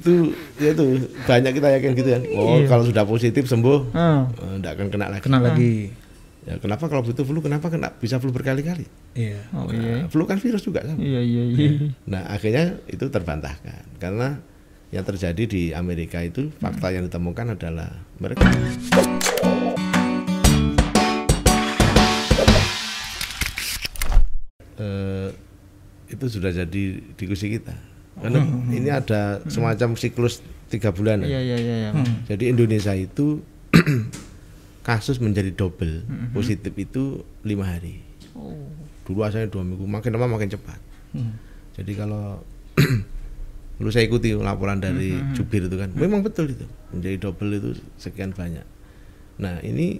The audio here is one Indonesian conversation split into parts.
itu ya itu banyak kita yakin gitu kan. Oh, kalau sudah positif sembuh tidak akan kena lagi. kena lagi. Ya, kenapa kalau itu flu kenapa kena bisa flu berkali-kali? Iya. Oh Nah, iya. flu kan virus juga sama. Iya iya iya. Nah, akhirnya itu terbantahkan karena yang terjadi di Amerika itu fakta yang ditemukan adalah mereka eh, itu sudah jadi diskusi kita karena ini ada semacam siklus tiga bulan Iya iya iya. iya. jadi Indonesia itu kasus menjadi double. Positif itu lima hari. Oh. dulu asalnya dua minggu makin lama makin cepat. Hmm. jadi kalau dulu saya ikuti laporan dari jubir itu kan memang betul itu. Menjadi double itu sekian banyak. Nah ini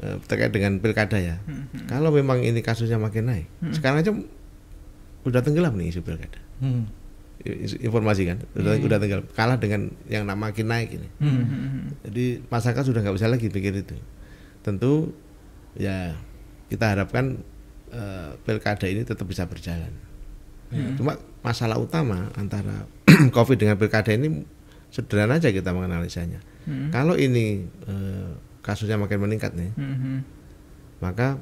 eh, terkait dengan pilkada ya. Kalau memang ini kasusnya makin naik sekarang aja udah tenggelam nih isu pilkada. Hmm. Informasi kan udah, udah tenggelam kalah dengan yang makin naik ini Hmm. jadi masyarakat sudah nggak bisa lagi pikir itu. Tentu ya kita harapkan eh, pilkada ini tetap bisa berjalan. Cuma masalah utama antara COVID dengan pilkada ini sederhana aja kita menganalisanya. Kalau ini eh, kasusnya makin meningkat nih, Mhm. maka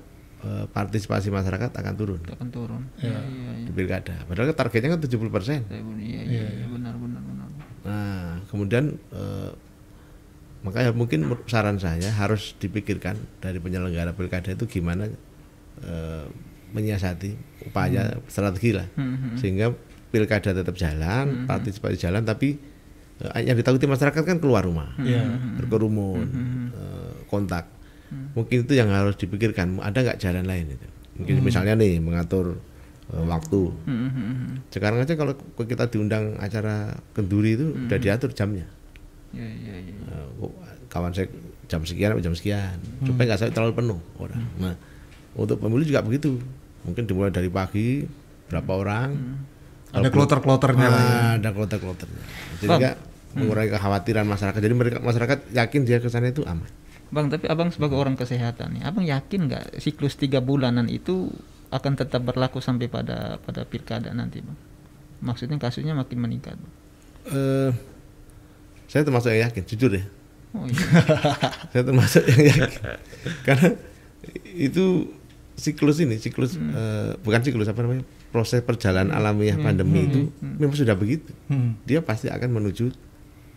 partisipasi masyarakat akan turun Akan turun. Iya iya iya. di pilkada. Padahal targetnya kan 70 persen. Iya iya iya benar benar benar. Nah, kemudian eh, makanya mungkin saran saya harus dipikirkan dari penyelenggara pilkada itu gimana eh, menyiasati upaya strategi lah Mhm. sehingga pilkada tetap jalan, partisipasi jalan, tapi eh, yang ditakuti masyarakat kan keluar rumah, Iya. berkerumun, eh, kontak. Mungkin itu yang harus dipikirkan. Ada nggak jalan lain itu? Mungkin misalnya nih mengatur eh, waktu. Mhm. Sekarang aja kalau kita diundang acara kenduri itu udah diatur jamnya. Iya iya iya. Eh, kok kawan saya jam sekian jam sekian supaya nggak sampai terlalu penuh orang. Nah untuk pemilu juga begitu. Mungkin dimulai dari pagi berapa orang. Ada kloter-kloternya lah. ya. Nah, ada kloter-kloternya. Jadi nggak mengurangi kekhawatiran masyarakat. Jadi mereka masyarakat yakin dia ke sana itu aman. Bang, tapi abang sebagai orang kesehatan nih, abang yakin nggak siklus tiga bulanan itu akan tetap berlaku sampai pada pada pilkada nanti, bang? Maksudnya kasusnya makin meningkat. Bang. Eh, saya termasuk yang yakin, jujur ya. Oh iya. saya termasuk yang yakin karena itu siklus ini siklus eh, bukan siklus apa namanya proses perjalanan alamiah pandemi itu memang sudah begitu Hmm. dia pasti akan menuju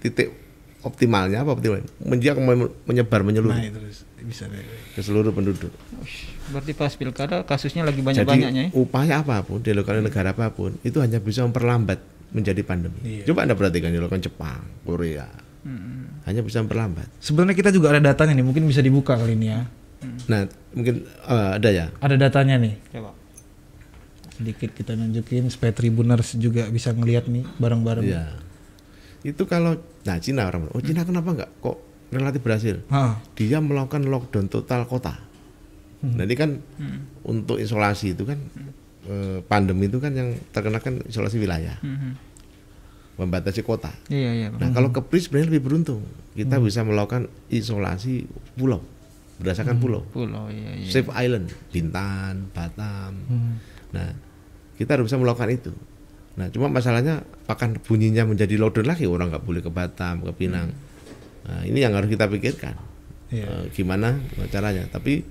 titik optimalnya apa optimal dia akan men- menyebar menyeluruh Nah, itu bisa deh. ke seluruh penduduk Ush, Berarti pas pilkada kasusnya lagi jadi banyak-banyaknya ya? upaya apa pun dilakukan oleh negara apa pun itu hanya bisa memperlambat menjadi pandemi Iya. coba anda perhatikan dilakukan Jepang Korea Hmm. hanya bisa memperlambat Sebenarnya kita juga ada datanya nih, mungkin bisa dibuka kali ini ya. nah mungkin eh, ada ya Ada datanya nih. Coba. Sedikit kita nunjukin supaya Tribuners juga bisa ngelihat nih bareng-bareng. Iya. Itu kalau nah Cina orang oh Cina kenapa enggak kok relatif berhasil? Ah, Dia melakukan lockdown total kota. Nah ini kan untuk isolasi itu kan eh, pandemi itu kan yang terkena kan isolasi wilayah, Mhm. membatasi kota. Iya iya. Nah kalau Kepri sebenarnya lebih beruntung, kita bisa melakukan isolasi pulau berdasarkan pulau. Pulau iya iya. Safe Island, Bintan, Batam. hmm. Nah, kita harus bisa melakukan itu. Nah, cuma masalahnya apakah bunyinya menjadi lockdown lagi orang nggak boleh ke Batam, ke Pinang. Nah, ini yang harus kita pikirkan. Iya. Eh, gimana caranya? Tapi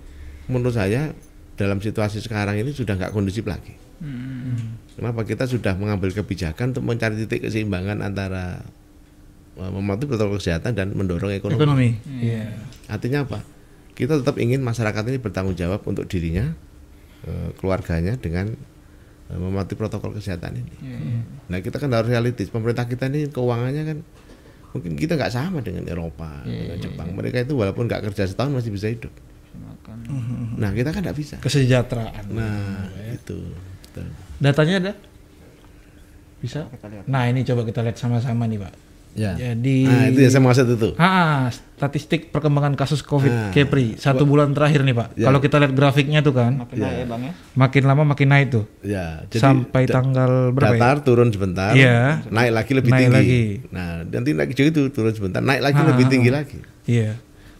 menurut saya dalam situasi sekarang ini sudah nggak kondusif lagi. Hmm. Kenapa kita sudah mengambil kebijakan untuk mencari titik keseimbangan antara eh, mematuhi protokol kesehatan dan mendorong ekonomi. Ekonomi. Iya. Artinya apa? Kita tetap ingin masyarakat ini bertanggung jawab untuk dirinya, eh, keluarganya dengan eh, mematuhi protokol kesehatan ini. Iya iya. Nah kita kan harus realistis. Pemerintah kita ini keuangannya kan mungkin kita nggak sama dengan Eropa, Iya, dengan Jepang. Mereka itu walaupun nggak kerja setahun masih bisa hidup. Makan. Nah kita kan nggak bisa. Kesejahteraan. Nah itu. Betul. Datanya ada? Bisa? Kita lihat. Nah, ini coba kita lihat sama-sama nih, Pak. Ya. Jadi Nah itu ya saya maksud itu. Ah, statistik perkembangan kasus Nah, COVID Kepri satu bulan terakhir nih Pak. Ya. Kalau kita lihat grafiknya tuh kan, Makin naik ya bang ya. makin lama makin naik tuh. Ya. Jadi Sampai da- tanggal berapa ya? datar turun sebentar, Iya. naik lagi lebih Naik tinggi. lagi. Nah nanti lagi itu turun sebentar, naik lagi Ah, lebih tinggi ah. lagi. Iya.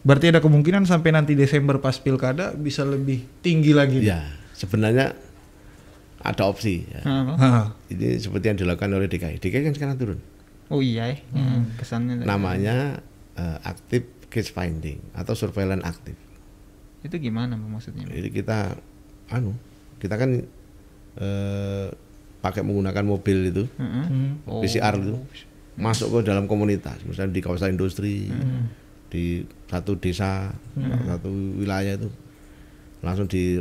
Berarti ada kemungkinan sampai nanti Desember pas pilkada bisa lebih tinggi lagi. Ya, sebenarnya ada opsi. Ya. Bang. Ah, Ini seperti yang dilakukan oleh DKI. DKI kan sekarang turun. Oh iya, eh. Ya, kesannya. namanya eh, active case finding atau surveillance aktif. Itu gimana maksudnya? Jadi kita anu, kita kan eh, pakai menggunakan mobil itu Heeh. Hmm. Oh. PCR itu masuk ke dalam komunitas, misalnya di kawasan industri, di satu desa, satu wilayah itu langsung di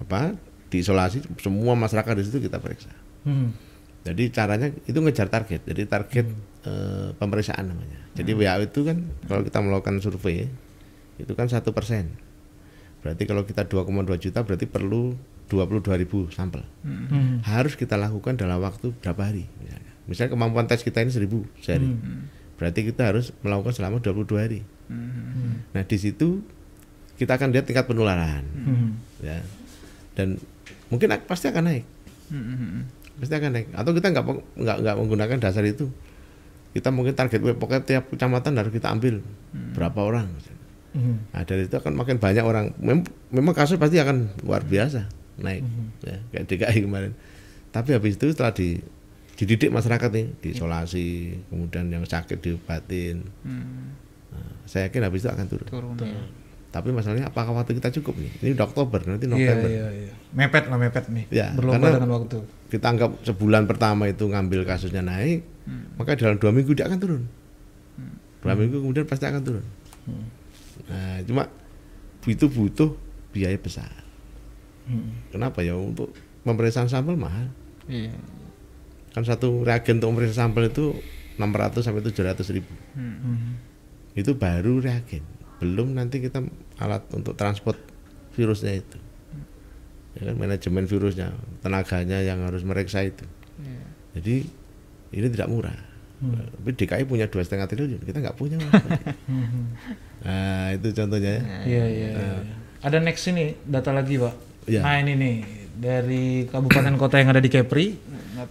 apa diisolasi semua masyarakat di situ kita periksa. Hmm. Jadi caranya itu ngejar target. Jadi target eh, pemeriksaan namanya. Jadi WHO itu kan kalau kita melakukan survei itu kan satu persen. Berarti kalau kita 2,2 juta berarti perlu 22 ribu sampel. Hmm. Harus kita lakukan dalam waktu berapa hari. Misalnya, misalnya kemampuan tes kita ini 1000 sehari. Berarti kita harus melakukan selama 22 hari. Hmm. Nah di situ kita akan lihat tingkat penularan. Hmm. Ya. Dan mungkin pasti akan naik. Hmm, hmm, pasti akan naik. Atau kita nggak nggak nggak menggunakan dasar itu. Kita mungkin target web pokoknya tiap kecamatan harus kita ambil berapa orang. Hmm. nah dari itu akan makin banyak orang. Mem- memang kasus pasti akan luar biasa naik ya kayak DKI kemarin. Tapi habis itu setelah di dididik masyarakat nih diisolasi kemudian yang sakit diobatin. Hmm. Nah, saya yakin habis itu akan turun. Turun ya. Tapi masalahnya apakah waktu kita cukup nih ini udah Oktober nanti Iya, November iya, iya. Mepet lah mepet nih. Ya, Berlomba dengan waktu. kita anggap sebulan pertama itu ngambil kasusnya naik, maka dalam dua minggu dia akan turun. Dua minggu kemudian pasti akan turun. Nah, cuma itu butuh biaya besar. Hmm. Kenapa ya? Untuk pemeriksaan sampel mahal. Iya. Kan satu reagen untuk memeriksa sampel itu 600 sampai 700 ribu. Hmm. Hmm. Itu baru reagen. Belum nanti kita alat untuk transport virusnya itu. Ya kan manajemen virusnya, tenaganya yang harus meriksa itu. Iya. Jadi ini tidak murah. Tapi DKI punya dua setengah triliun, kita nggak punya. Hmm. nah itu contohnya ya. Iya, iya, iya. Ada next ini data lagi, Pak. Iya. Nah, ini nih dari kabupaten kota yang ada di Kepri,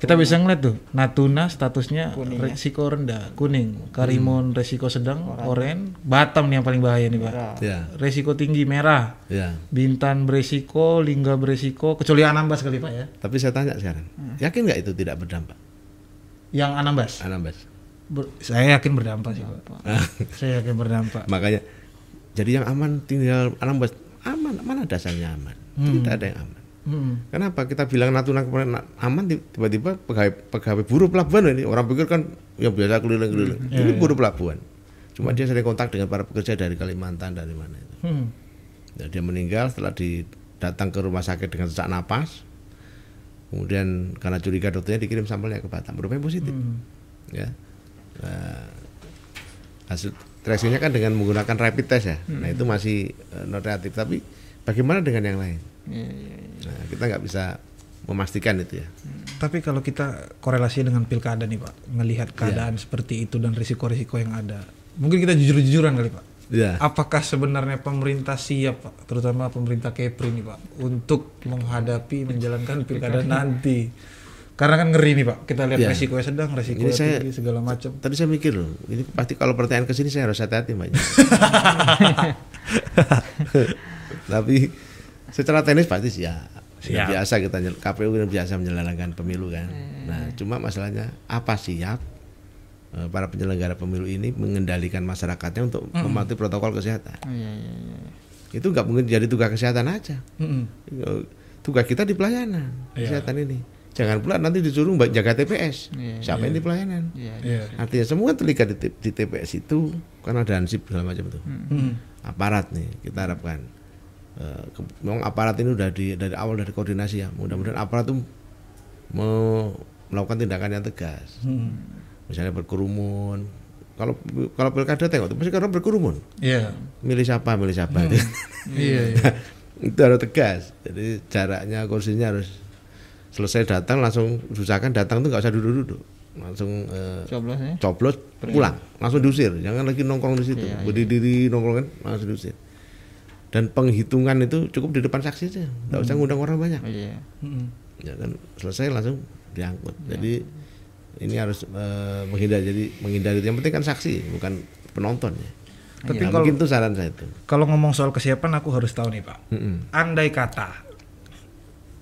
kita bisa ngeliat tuh Natuna statusnya resiko rendah, kuning, Karimun resiko sedang, oranye, Batam nih yang paling bahaya nih, Pak. Ya, Resiko tinggi merah, ya. Bintan beresiko, Lingga beresiko, kecuali Anambas kali Pak ya. Tapi saya tanya sekarang, yakin nggak itu tidak berdampak? Yang Anambas, Anambas. Ber- saya yakin berdampak sih Pak. saya yakin berdampak. Makanya, jadi yang aman tinggal Anambas aman, mana dasarnya aman? Tidak ada yang aman. Hmm. Kenapa kita bilang Natuna kemarin na- aman tiba-tiba pegawai pegawai buruh pelabuhan ini orang pikir kan yang biasa keliling-keliling. Ini buruh pelabuhan. Cuma dia sering kontak dengan para pekerja dari Kalimantan dari mana itu. Hmm. Nah, dia meninggal setelah di, datang ke rumah sakit dengan sesak napas. Kemudian karena curiga dokternya dikirim sampelnya ke Batam, rupanya positif. Ya. Nah, hasil tracingnya kan dengan menggunakan rapid test ya. Nah itu masih eh, non reaktif. Tapi bagaimana dengan yang lain? Iya, iya, iya. Nah kita nggak bisa memastikan itu ya. Tapi kalau kita korelasi dengan pilkada nih Pak, ngelihat keadaan seperti itu dan risiko-risiko yang ada, mungkin kita jujur-jujuran kali Pak. Ya. Apakah sebenarnya pemerintah siap Pak, terutama pemerintah Kepri nih Pak, untuk menghadapi menjalankan pilkada nanti? Karena kan ngeri nih Pak, kita lihat Iya. resikonya sedang, resiko saya- tinggi segala macam. Tadi saya mikir loh, ini pasti kalau pertanyaan ke sini saya harus hati-hati mbak. Tapi secara teknis pasti siap. Sudah Siap. biasa kita KPU kan biasa menjalankan pemilu kan. Nah, cuma masalahnya apa siap eh, para penyelenggara pemilu ini mengendalikan masyarakatnya untuk mematuhi protokol kesehatan. Oh, iya, iya, iya. Itu nggak mungkin jadi tugas kesehatan aja. Mm-mm. Eh, Tugas kita di pelayanan Iya. kesehatan ini. Jangan pula nanti disuruh mbak jaga TPS. Iya, Siapa yang di pelayanan? Iya, Iya. Artinya semua terlibat di, di TPS itu karena ada ansip segala macam itu. Hmm. Aparat nih kita harapkan. Eh, ke- memang aparat ini udah di dari awal dari koordinasi ya. Mudah-mudahan aparat itu mau melakukan tindakan yang tegas. Hmm. Misalnya berkerumun. Kalau kalau pilkada tengok, pasti karena berkerumun. Iya. Milih siapa, milih siapa. Iya, iya. itu harus tegas. Jadi jaraknya kursinya harus selesai datang langsung usahakan datang tuh nggak usah duduk-duduk. Langsung eh, Coblos ya. coblos pulang langsung diusir jangan lagi nongkrong di situ Iya, berdiri nongkrong kan langsung diusir dan penghitungan itu cukup di depan saksi aja nggak usah ngundang orang banyak iya. Mm-mm. ya kan selesai langsung diangkut jadi ini harus eh, menghindari jadi menghindari yang penting kan saksi bukan penonton ya Tapi Nah, kalau- mungkin itu saran saya itu Kalau ngomong soal kesiapan aku harus tahu nih Pak. Mm-mm. Andai kata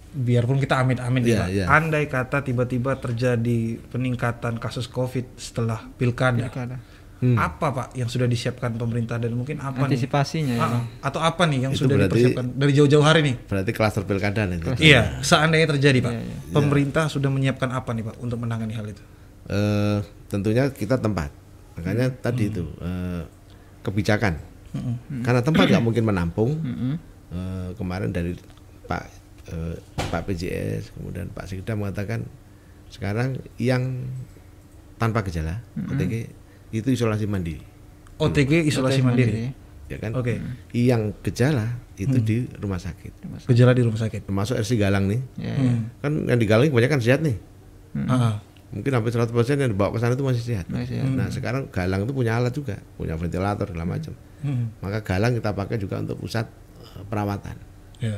biarpun kita amit-amit Iya, Pak. iya. Andai kata tiba-tiba terjadi peningkatan kasus Covid setelah pilkada. Pilkada. Hmm. Apa Pak yang sudah disiapkan pemerintah dan mungkin apa nih? Antisipasinya ya, Ah, atau apa nih yang Itu sudah berarti- dipersiapkan dari jauh-jauh hari nih? Berarti klaster pilkada nih. Iya, seandainya terjadi Pak, Iya, iya. pemerintah sudah menyiapkan apa nih Pak untuk menangani hal itu? Eh, tentunya kita tempat. Makanya tadi itu eh, kebijakan. Karena tempat nggak mungkin menampung. Mm-mm. Eh, kemarin dari Pak eh, Pak PJS kemudian Pak Sekda mengatakan sekarang yang tanpa gejala OTG itu isolasi mandiri. OTG isolasi Oke, mandiri. ya kan? Oke. yang gejala itu di rumah sakit. Gejala di rumah sakit. termasuk RC Galang nih. Ya, ya. Hmm. kan yang di Galang kebanyakan sehat nih. Ah, mungkin hampir 100% yang dibawa ke sana itu masih sehat. Masih sehat. nah sekarang Galang itu punya alat juga. Punya ventilator segala macam. Hmm, maka Galang kita pakai juga untuk pusat eh, perawatan. Ya.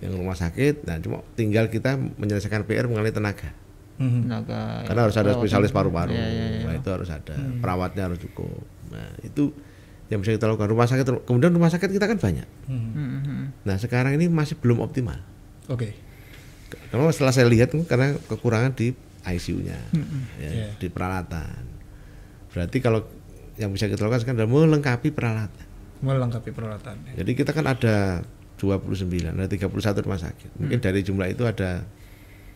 yang rumah sakit nah cuma tinggal kita menyelesaikan PR mengenai tenaga Hmm. Tenaga karena harus ada spesialis paru-paru Ya, ya, ya. nah itu harus ada perawatnya harus cukup nah itu yang bisa kita lakukan rumah sakit kemudian rumah sakit kita kan banyak Hmm. Hmm, hmm. nah sekarang ini masih belum optimal Oke. karena setelah saya lihat karena kekurangan di ICU-nya ya, Iya. di peralatan berarti kalau yang bisa kita lakukan sekarang adalah melengkapi peralatan Melengkapi peralatan. jadi kita kan ada 29 ada 31 rumah sakit mungkin dari jumlah itu ada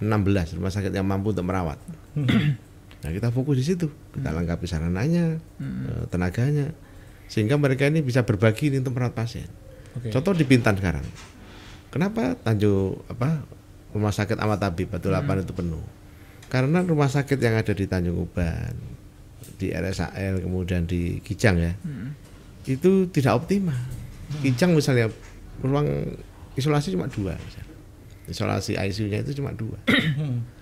16 rumah sakit yang mampu untuk merawat Nah kita fokus di situ, kita lengkapi sarananya, eh, tenaganya, sehingga mereka ini bisa berbagi ini untuk merawat pasien. Oke. Contoh di Bintan sekarang, kenapa Tanjung apa rumah sakit Ahmad Tabib Batu Lapan itu penuh? Karena rumah sakit yang ada di Tanjung Uban, di RSAL kemudian di Kijang ya, itu tidak optimal. Kijang misalnya ruang isolasi cuma dua, misalnya. Isolasi ICU-nya itu cuma dua.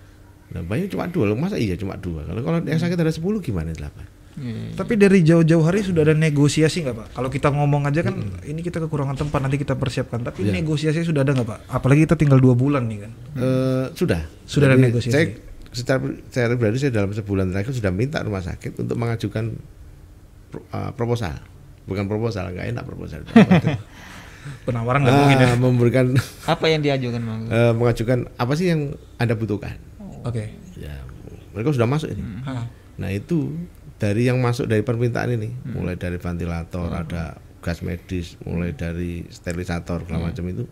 Nah, banyak cuma dua, loh. masa iya cuma dua? Kalau kalau yang sakit ada 10 gimana delapan? Ya, ya. Tapi dari jauh-jauh hari sudah ada negosiasi nggak Pak? Kalau kita ngomong aja kan ini kita kekurangan tempat nanti kita persiapkan. Tapi Iya. negosiasi sudah ada nggak Pak? Apalagi kita tinggal dua bulan nih kan. Eh, sudah. Sudah ada Jadi negosiasi? Saya secara secara pribadi saya dalam sebulan terakhir sudah minta rumah sakit untuk mengajukan pro- eh, proposal. Bukan proposal, nggak enak proposal. Penawaran nggak mungkin ya. Ah, memberikan Apa yang diajukan Bang? eh, mengajukan apa sih yang Anda butuhkan? Oke. Ya, mereka sudah masuk ini. Ah, Nah, itu dari yang masuk dari permintaan ini, mulai dari ventilator, ada gas medis, mulai dari sterilisator segala macam itu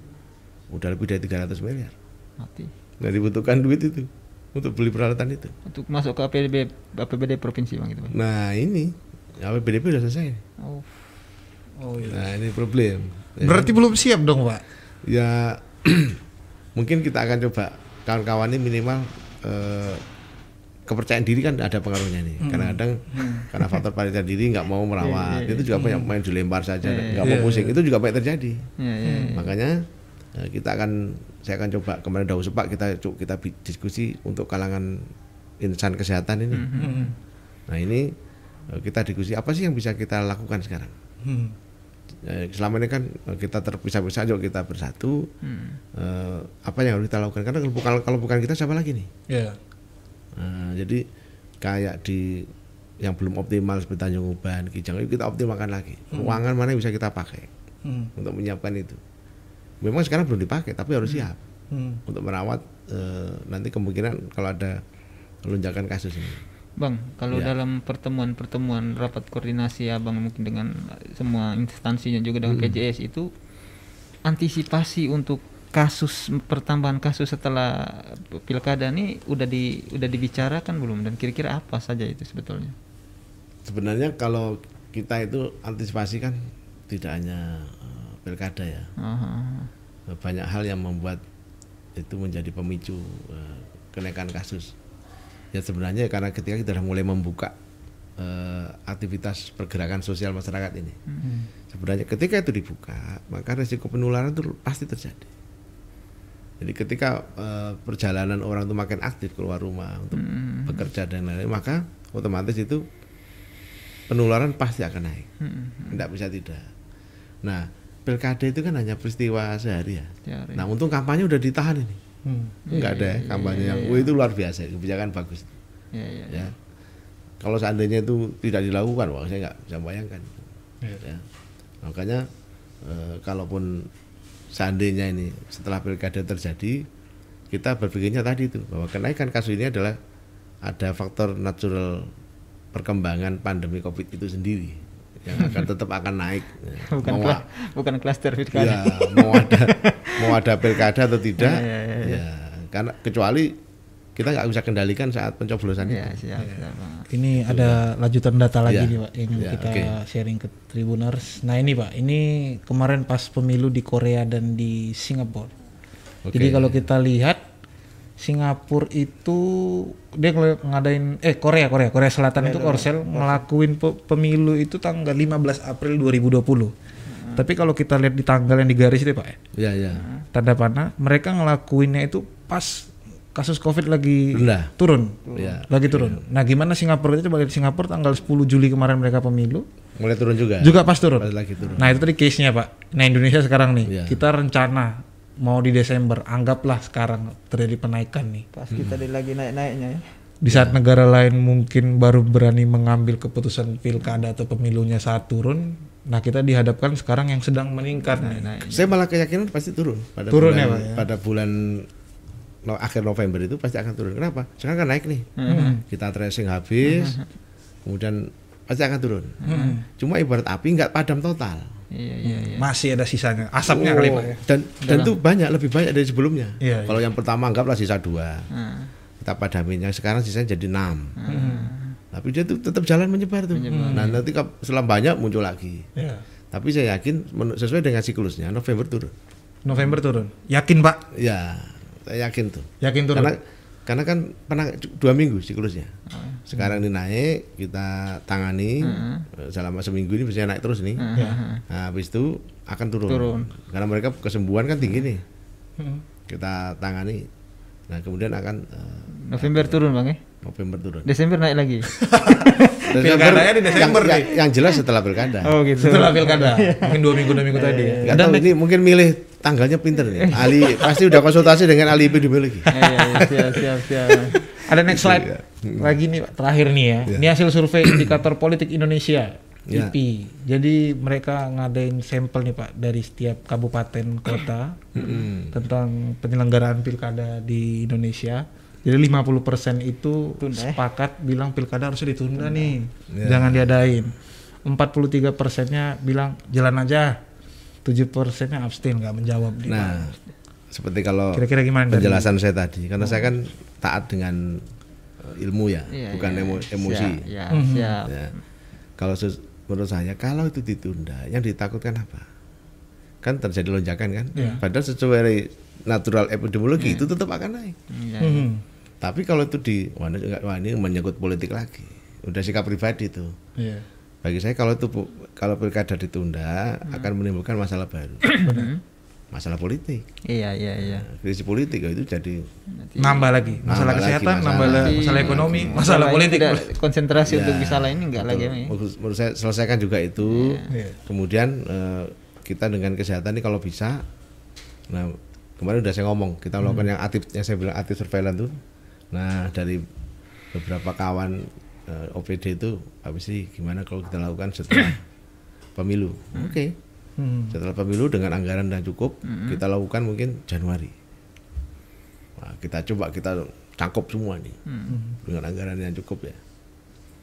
udah lebih dari 300 miliar. Mati. Nah, dibutuhkan duit itu untuk beli peralatan itu. Untuk masuk ke APBD APBD provinsi Bang itu Bang. Nah ini APBDP sudah selesai. Oh. Oh iya. Nah ini problem. Ya, Berarti belum siap dong Pak. ya mungkin kita akan coba kawan-kawan ini minimal eh, kepercayaan diri kan ada pengaruhnya nih. Kadang-kadang karena faktor percaya diri nggak mau merawat itu juga banyak main dilempar saja nggak mau pusing itu juga banyak terjadi. Ya, ya, ya. Makanya eh, kita akan saya akan coba kemarin dahulu sepak kita kita diskusi untuk kalangan insan kesehatan ini. Hmm. Nah ini eh, kita diskusi apa sih yang bisa kita lakukan sekarang? Hmm. Eh, selama ini kan eh, kita terpisah-pisah yuk kita bersatu Hmm. Eh, apa yang harus kita lakukan karena kalau bukan kalau bukan kita siapa lagi nih Ya. Nah, jadi kayak di yang belum optimal seperti Tanjung Uban Kijang itu kita optimalkan lagi ruangan mana yang bisa kita pakai Hmm. untuk menyiapkan itu memang sekarang belum dipakai tapi harus siap Hmm. untuk merawat eh, nanti kemungkinan kalau ada lonjakan kasus ini Bang, kalau Ya. dalam pertemuan-pertemuan rapat koordinasi Abang mungkin dengan semua instansinya juga dengan PJS itu antisipasi untuk kasus pertambahan kasus setelah pilkada ini udah di udah dibicarakan belum dan kira-kira apa saja itu sebetulnya? sebenarnya kalau kita itu antisipasi kan tidak hanya eh, pilkada ya Aha. banyak hal yang membuat itu menjadi pemicu eh, kenaikan kasus. Ya sebenarnya karena ketika kita sudah mulai membuka eh, aktivitas pergerakan sosial masyarakat ini, sebenarnya ketika itu dibuka, maka resiko penularan itu pasti terjadi. Jadi ketika eh, perjalanan orang itu makin aktif keluar rumah untuk bekerja dan lain-lain, maka otomatis itu penularan pasti akan naik. Hmm. Tidak bisa tidak. Nah, pilkada itu kan hanya peristiwa sehari ya. Sehari. Nah, untung kampanye udah ditahan ini. Hmm. Enggak ada ya kampanye yang "Wah, itu luar biasa, kebijakan bagus. Ya. Kalau seandainya itu tidak dilakukan, wah saya nggak bisa bayangkan. Iya. Ya. Makanya eh, kalaupun seandainya ini setelah pilkada terjadi, kita berpikirnya tadi itu bahwa kenaikan kasus ini adalah ada faktor natural perkembangan pandemi covid itu sendiri yang akan tetap akan naik bukan mau, kla- bukan klaster pilkada. ya, mau ada mau ada pilkada atau tidak Ya, ya, ya, ya karena kecuali kita nggak bisa kendalikan saat pencoblosan Ya, itu. siap, siap. Bang. Ini ada lanjutan data lagi Ya. nih Pak yang Ya, kita oke. sharing ke Tribuners. Nah ini Pak, ini kemarin pas pemilu di Korea dan di Singapura. Oke. Jadi kalau kita lihat Singapura itu dia ngadain eh Korea Korea Korea Selatan itu Korsel ngelakuin pe- pemilu itu tanggal 15 April 2020. Tapi kalau kita lihat di tanggal yang digaris itu Pak ya, ya ya tanda panah mereka ngelakuinnya itu pas kasus Covid lagi rendah turun. Ya, lagi turun. Nah, gimana Singapura itu coba lihat Singapura tanggal 10 Juli kemarin mereka pemilu mulai turun juga juga pas turun. pas lagi turun Nah, itu tadi case-nya, Pak. Nah, Indonesia sekarang nih, Iya. kita rencana mau di Desember, anggaplah sekarang terjadi penaikan nih. Pas kita di lagi naik-naiknya ya. Di saat negara lain mungkin baru berani mengambil keputusan pilkada atau pemilunya saat turun, nah kita dihadapkan sekarang yang sedang meningkat nih. Naik. saya malah keyakinan pasti turun pada Turun bulan, ya, Pak, ya? pada bulan no- akhir November itu pasti akan turun kenapa sekarang kan naik nih Hmm. kita tracing habis kemudian pasti akan turun Hmm. cuma ibarat api nggak padam total Iya, iya, iya. Masih ada sisanya, asapnya kali, Pak ya. dan dan itu banyak lebih banyak dari sebelumnya Iya, kalau yang pertama anggaplah sisa dua Nah, kita padamin yang sekarang sisanya jadi enam Hmm. Tapi dia tuh tetap jalan menyebar tuh nah nanti setelah banyak muncul lagi Iya. tapi saya yakin sesuai dengan siklusnya November turun November turun. Yakin, Pak? ya saya yakin tuh Yakin turun. karena karena kan pernah dua minggu siklusnya sekarang ini naik kita tangani eh, selama seminggu ini biasanya naik terus nih Ya. nah, habis itu akan turun. Turun. karena mereka kesembuhan kan tinggi nih Hmm. kita tangani nah kemudian akan eh, November turun bang ya. November turun Desember naik lagi. Pilkadanya di Desember yang, nih. yang, yang jelas setelah pilkada Oh gitu. Setelah pilkada, mungkin dua minggu dua minggu tadi. ya. Nggak tahu, ini mungkin milih tanggalnya pinter nih ahli pasti udah konsultasi dengan ahli epidemiologi Iya, iya, iya, siap, siap, siap. Ada next slide lagi nih terakhir nih ya. Ini hasil survei indikator politik Indonesia. Ya. IP. Jadi mereka ngadain sampel nih Pak dari setiap kabupaten kota tentang penyelenggaraan pilkada di Indonesia. Jadi 50% itu Tunda, ya? sepakat bilang pilkada harusnya ditunda nih. Jangan diadain. 43 persennya bilang jalan aja. 7 persennya abstain nggak menjawab. Pak. nah seperti kalau Kira-kira gimana dari- penjelasan saya tadi karena saya kan taat dengan eh, ilmu ya Iya, bukan iya. emo- emosi Siap, ya, Mhm. siap. Ya. Kalau sus- menurut saya kalau itu ditunda, yang ditakutkan apa? Kan terjadi lonjakan kan? Iya. Padahal sesuai natural epidemiologi itu tetap akan naik. Iya. Mhm. Tapi kalau itu di wah ini, enggak- wah, ini menyangkut politik lagi. Udah sikap pribadi tuh. Iya. Bagi saya kalau itu kalau pilkada ditunda akan menimbulkan masalah baru. masalah politik. Iya, iya, iya. Nah, krisis politik itu jadi nambah lagi masalah Nambah lagi kesehatan masalah. nambah la- Tapi masalah ekonomi masalah masalah politik tidak konsentrasi untuk Ya, bisa lain ini enggak lagi betul. ya. Menurut, saya selesaikan juga itu. Iya. Kemudian eh, kita dengan kesehatan ini kalau bisa, nah kemarin udah saya ngomong kita melakukan Hmm. yang aktif, yang saya bilang aktif surveillance tuh. Nah dari beberapa kawan eh, OPD itu, habis sih gimana kalau kita lakukan setelah pemilu? Oke, Hmm. setelah pemilu dengan anggaran yang cukup, kita lakukan mungkin Januari. Nah, kita coba kita cangkup semua nih dengan anggaran yang cukup ya.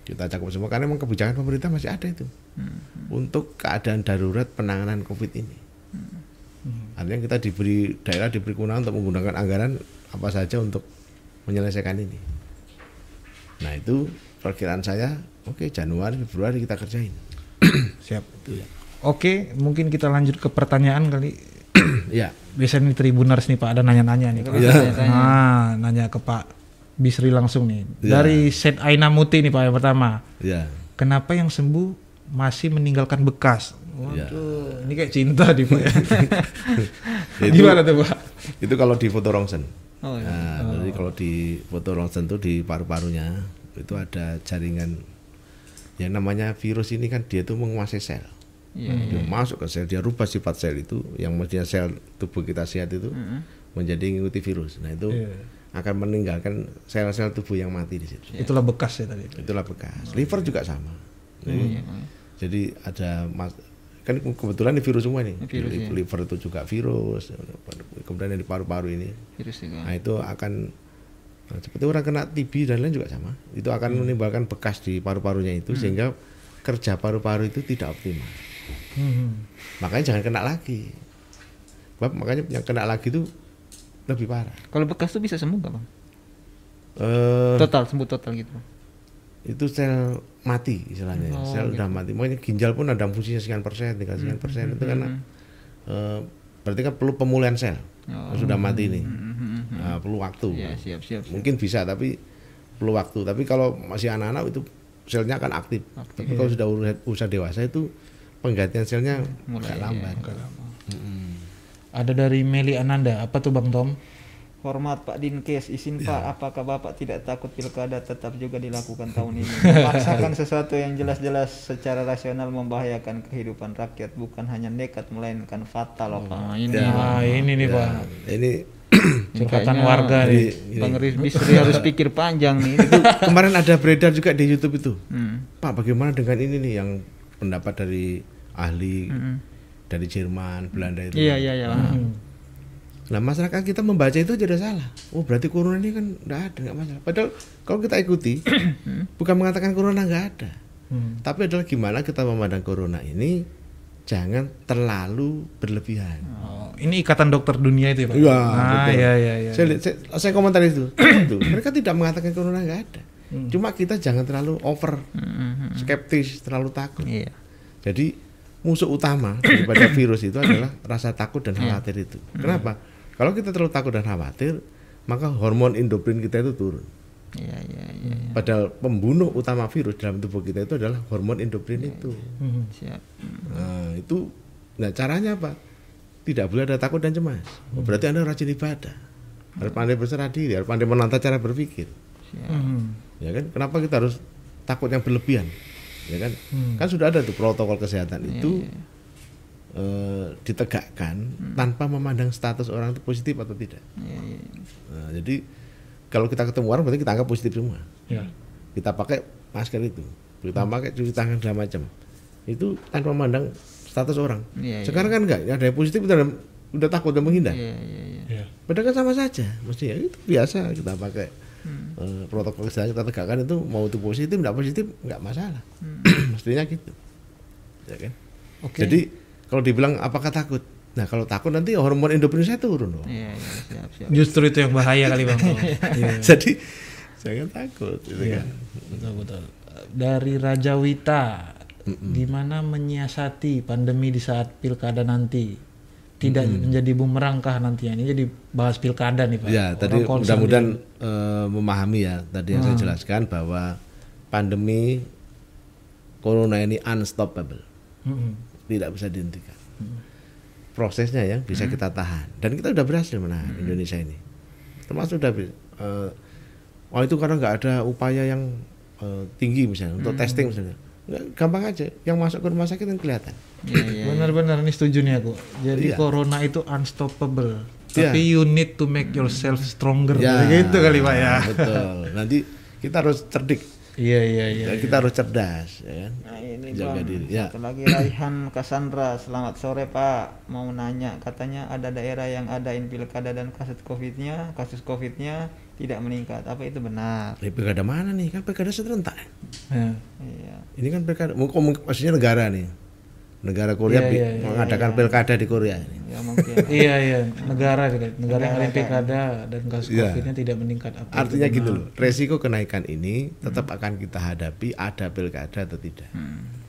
Kita cakup semua karena memang kebijakan pemerintah masih ada itu untuk keadaan darurat penanganan COVID ini. Artinya kita diberi daerah diberi kewenangan untuk menggunakan anggaran apa saja untuk menyelesaikan ini. Nah itu perkiraan saya, oke Januari Februari kita kerjain. siap oke mungkin kita lanjut ke pertanyaan kali ya, biasanya nih tribuners nih pak ada nanya-nanya nih Pak. Iya. nah nanya ke pak Bisri langsung nih Iya. dari Set Aina Muti nih pak yang pertama ya. kenapa yang sembuh masih meninggalkan bekas Iya. waduh ini kayak cinta nih pak ya. Itu- gimana tuh pak Itu kalau di foto rongsen. Oh, iya. Nah, jadi kalau di foto rongsen tuh di paru-parunya itu ada jaringan yang namanya virus ini kan dia tuh menguasai sel. Iya. Dia masuk ke sel, dia rubah sifat sel itu yang mestinya sel tubuh kita sehat itu menjadi mengikuti virus. Nah, itu Iya. akan meninggalkan sel-sel tubuh yang mati di situ. itulah bekas ya tadi Itulah bekas. Liver juga sama. Jadi, Iya. jadi ada mas, kan kebetulan ini virus semua nih. Virus, Li- ya. Liver itu juga virus, kemudian yang di paru-paru ini. virus juga Nah itu akan nah, seperti orang kena TB dan lain juga sama. Itu akan Hmm. menimbulkan bekas di paru-parunya itu sehingga kerja paru-paru itu tidak optimal. Hmm. Makanya jangan kena lagi. Sebab makanya yang kena lagi itu lebih parah. kalau bekas tuh bisa sembuh nggak bang Eh, total sembuh total gitu itu sel mati istilahnya. Oh, sel udah mati. Makanya ginjal pun ada fungsinya sekian persen, tinggal sekian persen itu karena eh, berarti kan perlu pemulihan sel. Oh. Sudah mati ini. Mhm. Nah, perlu waktu. ya siap siap, siap. mungkin bisa tapi perlu waktu tapi kalau masih anak-anak itu selnya akan aktif, tapi kalau sudah usia, dewasa itu penggantian selnya Mulai, agak lambat Ada dari Meli Ananda. Apa tuh Bang Tom? Hormat Pak Dinkes, izin Ya. Pak, apakah Bapak tidak takut pilkada tetap juga dilakukan tahun ini? Memaksakan sesuatu yang jelas-jelas secara rasional membahayakan kehidupan rakyat, bukan hanya nekat melainkan fatal, Pak. Nah, ini Ah, ini nih Pak. ini Curhatan warga nih. Bang Bisri harus pikir panjang nih. itu kemarin ada beredar juga di YouTube itu Hmm. Pak bagaimana dengan ini nih yang pendapat dari ahli Hmm. dari Jerman Belanda itu Iya iya iya. Bang. Hmm. Nah masyarakat kita membaca itu udah salah. Oh berarti corona ini kan nggak ada nggak masalah. Padahal kalau kita ikuti bukan mengatakan corona nggak ada, Hmm. tapi adalah gimana kita memandang corona ini jangan terlalu berlebihan. Oh, ini ikatan dokter dunia itu ya Pak? Iya, Ah, betul. iya iya iya. Saya, saya, saya komentar itu. Mereka tidak mengatakan corona nggak ada. Hmm. Cuma kita jangan terlalu over Hmm. skeptis, terlalu takut. Iya. Jadi musuh utama daripada virus itu adalah rasa takut dan khawatir itu. Kenapa? Kalau kita terlalu takut dan khawatir, maka hormon endokrin kita itu turun. Iya iya iya. iya. Padahal pembunuh utama virus dalam tubuh kita itu adalah hormon endokrin itu. Hmm. Siap. Nah, itu nah caranya apa? Tidak boleh ada takut dan cemas. Oh, berarti Anda rajin ibadah. Harus pandai berserah diri, harus pandai menata cara berpikir. Siap. Hmm. Ya kan? Kenapa kita harus takut yang berlebihan? Ya kan? Kan sudah ada tuh protokol kesehatan itu eh, ditegakkan tanpa memandang status orang itu positif atau tidak. Iya iya. Nah, jadi kalau kita ketemu orang berarti kita anggap positif semua. Ya. Kita pakai masker itu, kita pakai cuci tangan segala macam. Itu tanpa memandang status orang. Iya, iya. Sekarang kan enggak, ada yang positif udah udah takut dan menghindar. Iya iya iya. Ya. Padahal kan sama saja, mestinya itu biasa kita pakai Hmm. eh, protokol kesehatan kita tegakkan itu mau itu positif enggak positif enggak masalah, Hmm. mestinya gitu, ya kan? Oke. Jadi kalau dibilang apakah takut? Nah kalau takut nanti hormon endokrin saya turun dong. Iya iya siap siap. Justru itu yang bahaya kali Bang Tom. Iya. Jadi jangan takut, gitu Iya, kan? betul betul. Dari Raja Wita, gimana menyiasati pandemi di saat pilkada nanti? Tidak menjadi bumerang kah nantinya? Ini jadi bahas pilkada nih Pak. Ya, Orang tadi mudah-mudahan eh, memahami ya tadi yang saya jelaskan bahwa pandemi corona ini unstoppable, Mm-mm. Tidak bisa dihentikan. Prosesnya yang bisa kita tahan dan kita udah berhasil menahan Indonesia ini. Termasuk udah bi- eh, oh itu karena nggak ada upaya yang eh, tinggi misalnya untuk testing misalnya. Nggak, gampang aja, yang masuk ke rumah sakit kan kelihatan. Iya iya. Benar-benar ini setuju nih aku. Jadi Iya. corona itu unstoppable. Iya. Tapi you need to make yourself stronger. Ya, gitu kali Pak ya. Betul. Nanti kita harus cerdik, Iya iya iya. ya, kita harus cerdas, ya kan? Nah ini Jaga bang, diri, ya. satu lagi Raihan Cassandra, selamat sore Pak. Mau nanya, katanya ada daerah yang adain pilkada dan kasus covidnya, kasus covidnya tidak meningkat. Apa itu benar? Ini pilkada mana nih? Kan pilkada serentak. Ya. Iya. Ini kan pilkada, maksudnya negara nih. Negara Korea Iya, bi- iya, iya, mengadakan pilkada di Korea ini. Ya mungkin. iya iya negara gitu. negara yang ada pilkada dan kasus Iya. covidnya tidak meningkat apa Artinya gitu loh, resiko kenaikan ini tetap akan kita hadapi ada pilkada atau tidak.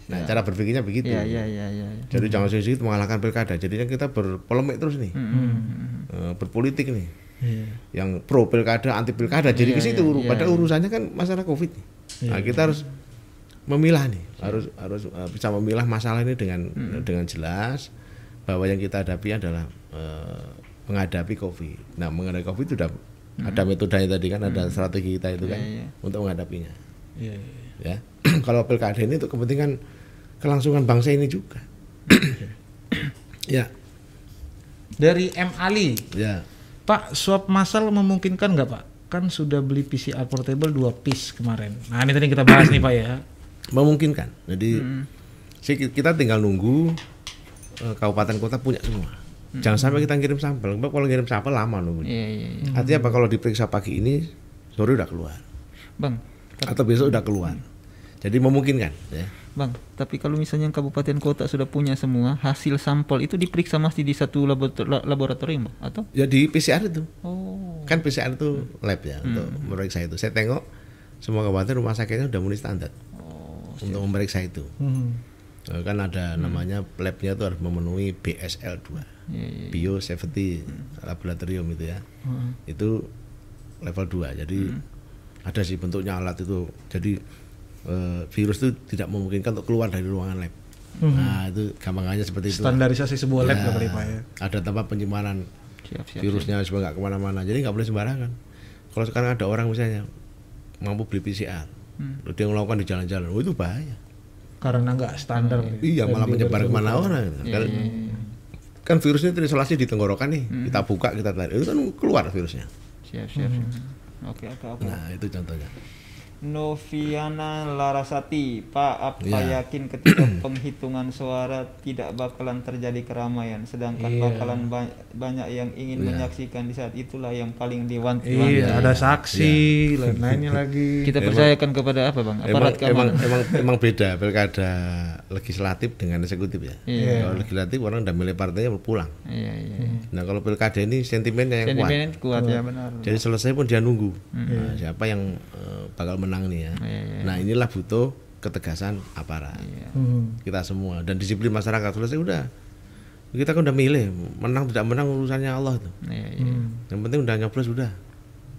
Nah, cara berpikirnya begitu. Iya iya iya iya. Jadi jangan sedikit mengalahkan pilkada. Jadinya kita berpolemik terus nih, Hmm. Eh, berpolitik nih. Iya. Yang pro pilkada, anti pilkada. Jadi ke situ. iya, Padahal urusannya kan masalah covid. nih. Nah, kita harus memilah nih, harus harus eh, bisa memilah masalah ini dengan dengan jelas bahwa yang kita hadapi adalah eh, menghadapi covid. Nah, menghadapi covid sudah ada metodenya tadi kan, ada strategi kita itu kan Iya, iya. untuk menghadapinya. Iya, iya. Ya, kalau pilkada ini untuk kepentingan kelangsungan bangsa ini juga. ya, dari M Ali ya. Pak swab massal memungkinkan nggak Pak kan sudah beli PCR portable dua piece kemarin nah ini tadi kita bahas nih Pak ya memungkinkan. Jadi ki- kita tinggal nunggu eh, kabupaten kota punya semua. Jangan sampai kita ngirim sampel. Sebab Kalau ngirim sampel lama nunggu. Iya, iya, iya. Artinya apa? Kalau diperiksa pagi ini sore udah keluar Bang, atau besok udah keluar. Jadi memungkinkan ya. Bang, tapi kalau misalnya kabupaten kota sudah punya semua hasil sampel itu diperiksa masih di satu laborator- la- laboratorium, Bang? Atau? Ya di PCR itu. Oh. Kan PCR itu lab ya untuk memeriksa itu. Saya tengok semua kabupaten rumah sakitnya udah mulai standar untuk memeriksa itu. Hmm. Eh, Kan ada namanya labnya itu harus memenuhi BSL 2 Iya, iya. Bio Safety Laboratorium itu ya. Itu level 2. Jadi ada sih bentuknya alat itu. Jadi eh, virus itu tidak memungkinkan untuk keluar dari ruangan lab. Nah, itu gampangannya seperti itu. Standarisasi sebuah lab Ya, Pak ya. Ada tempat penyimpanan Siap, siap. virusnya supaya nggak ke mana-mana. Jadi nggak boleh sembarangan. Kalau sekarang ada orang misalnya mampu beli PCR, lalu dia melakukan di jalan-jalan, oh itu bahaya. Karena nggak standar. Iya, malah menyebar ke mana orang. Kan, kan virusnya terisolasi di tenggorokan nih, kita buka, kita tarik, itu kan keluar virusnya. Siap, siap. siap. Oke, oke, oke. Nah itu contohnya. Noviana Larasati, Pak, apa Ya. yakin ketika penghitungan suara tidak bakalan terjadi keramaian, sedangkan Iya. bakalan ba- banyak yang ingin menyaksikan di saat itulah yang paling diwanti Iya, ada saksi, lain-lainnya lagi. Kita percayakan kepada apa, Bang? Emang, Aparat emang, keamanan. emang, emang beda pilkada legislatif dengan eksekutif ya. Iya. Kalau legislatif orang udah milih partainya pulang. Iya, iya. Nah kalau pilkada ini sentimennya yang kuat. Sentimen kuat ya benar. Jadi selesai pun dia nunggu Nah, siapa yang eh, bakal menang nih ya. Iya, iya. Nah inilah butuh ketegasan aparat Hmm. kita semua dan disiplin masyarakat selesai udah. Kita kan udah milih menang tidak menang urusannya Allah tuh. Iya, iya. Yang penting udah nyoblos udah.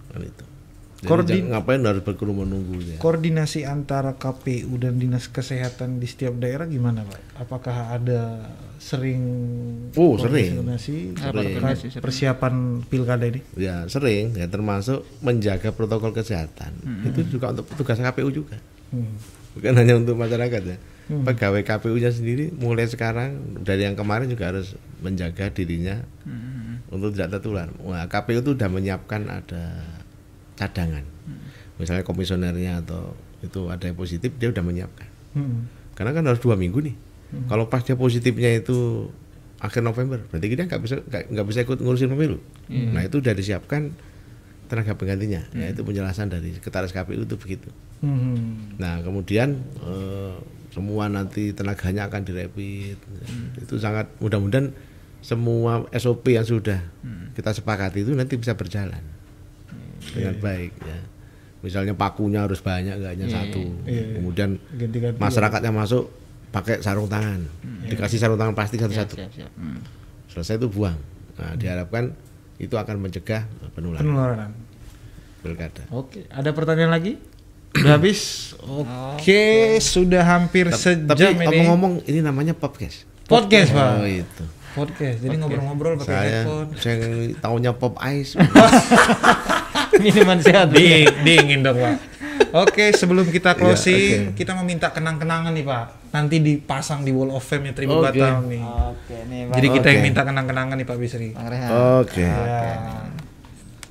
Kan itu. Jadi Koordin- ngapain harus berkerumun nunggu ya. Koordinasi antara KPU dan Dinas Kesehatan di setiap daerah gimana, Pak? Apakah ada sering Oh, sering. koordinasi sering? persiapan pilkada ini? Ya sering ya termasuk menjaga protokol kesehatan. Itu juga untuk petugas KPU juga. Hmm. Bukan hanya untuk masyarakat ya. Pegawai KPU-nya sendiri mulai sekarang dari yang kemarin juga harus menjaga dirinya untuk tidak tertular. Wah, KPU itu sudah menyiapkan ada cadangan. Misalnya komisionernya atau itu ada yang positif dia udah menyiapkan. Hmm. Karena kan harus dua minggu nih. Kalau pas dia positifnya itu akhir November, berarti dia nggak bisa nggak bisa ikut ngurusin pemilu. Nah itu udah disiapkan tenaga penggantinya, yaitu penjelasan dari sekretaris KPU itu begitu. Hmm. Nah kemudian eh, semua nanti tenaganya akan direpit. Itu sangat mudah-mudahan semua SOP yang sudah kita sepakati itu nanti bisa berjalan dengan baik ya. Misalnya pakunya harus banyak nggak hanya satu. Kemudian Ganti-ganti. masyarakatnya masuk pakai sarung tangan, dikasih sarung tangan plastik satu-satu. Siap, siap. Hmm. Selesai itu buang. Nah diharapkan itu akan mencegah penularan Penularan. pilkada. Oke, ada pertanyaan lagi? Udah habis? Oke, sudah hampir Tapi sejam ini. ngomong-ngomong ini namanya podcast. Podcast, Pak. Oh itu. Podcast. Jadi ngobrol-ngobrol pakai Saya headphone. saya taunya pop ice. Minuman sehat. Ding, dingin dong, Pak. Oke, sebelum kita closing, kita meminta kenang-kenangan nih, Pak. Nanti dipasang di wall of fame-nya Tribun Oke. Batam nih. Oke, nih. Jadi kita yang Oke. minta kenang-kenangan nih Pak Bisri. Bang Rehan. Oke. Ya.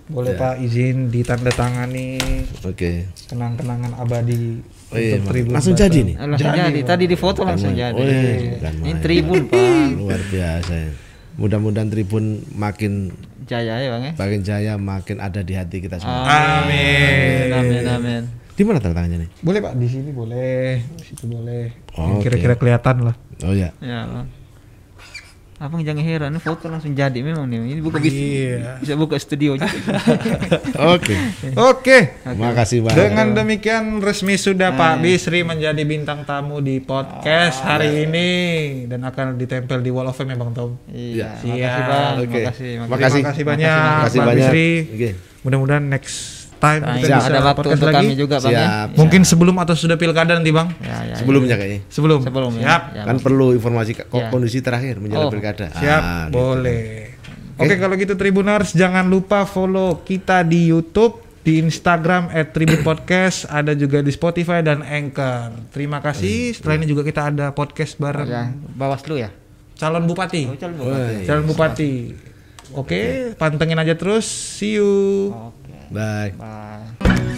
Boleh Pak izin ditanda tangani Oke. kenang-kenangan abadi Oh iya, untuk Tribun langsung Batam. jadi nih. Langsung jadi. Tadi di foto langsung jadi. Oh, iya, Ini tribun, Pak. Luar biasa. ya. Mudah-mudahan Tribun makin Jaya ya, Bang ya. makin jaya, makin ada di hati kita semua. Amin. Amin, amin. Di mana tanda tangannya nih? Boleh Pak di sini boleh, di situ boleh. Yang Oke. Kira-kira kelihatan lah. Oh ya. Ya. Abang jangan heran, ini foto langsung jadi memang nih. Ini buka bis Iya. bisa buka studio juga. Oke. Oke. Makasih banget. Dengan demikian resmi sudah Pak Bisri menjadi bintang tamu di podcast hari ini dan akan ditempel di Wall of Fame ya Bang Tom. Iya, Siap. makasih Bang. Oke. Makasih, Makasih. Terima kasih banyak Makasih Pak banyak. Bisri. Oke. Mudah-mudahan next time Nah, kita bisa ada waktu untuk lagi. kami juga, Bang ya. Siap. Mungkin sebelum atau sudah pilkada nanti Bang? Ya, ya. Sebelumnya kayaknya. Sebelum. Sebelum ya. Siap. Ya, Kan perlu informasi Ya. kondisi terakhir menjelang Oh, pilkada. Siap, Ah, gitu. boleh. Oke, kalau gitu Tribuners jangan lupa follow kita di YouTube, di Instagram @tribun podcast, ada juga di Spotify dan Anchor. Terima kasih. Setelah ini juga kita ada podcast bareng Ya, Bawaslu ya. calon bupati. Oh, calon bupati. Calon bupati. Oke, pantengin aja terus. See you. Oke. Bye. Bye.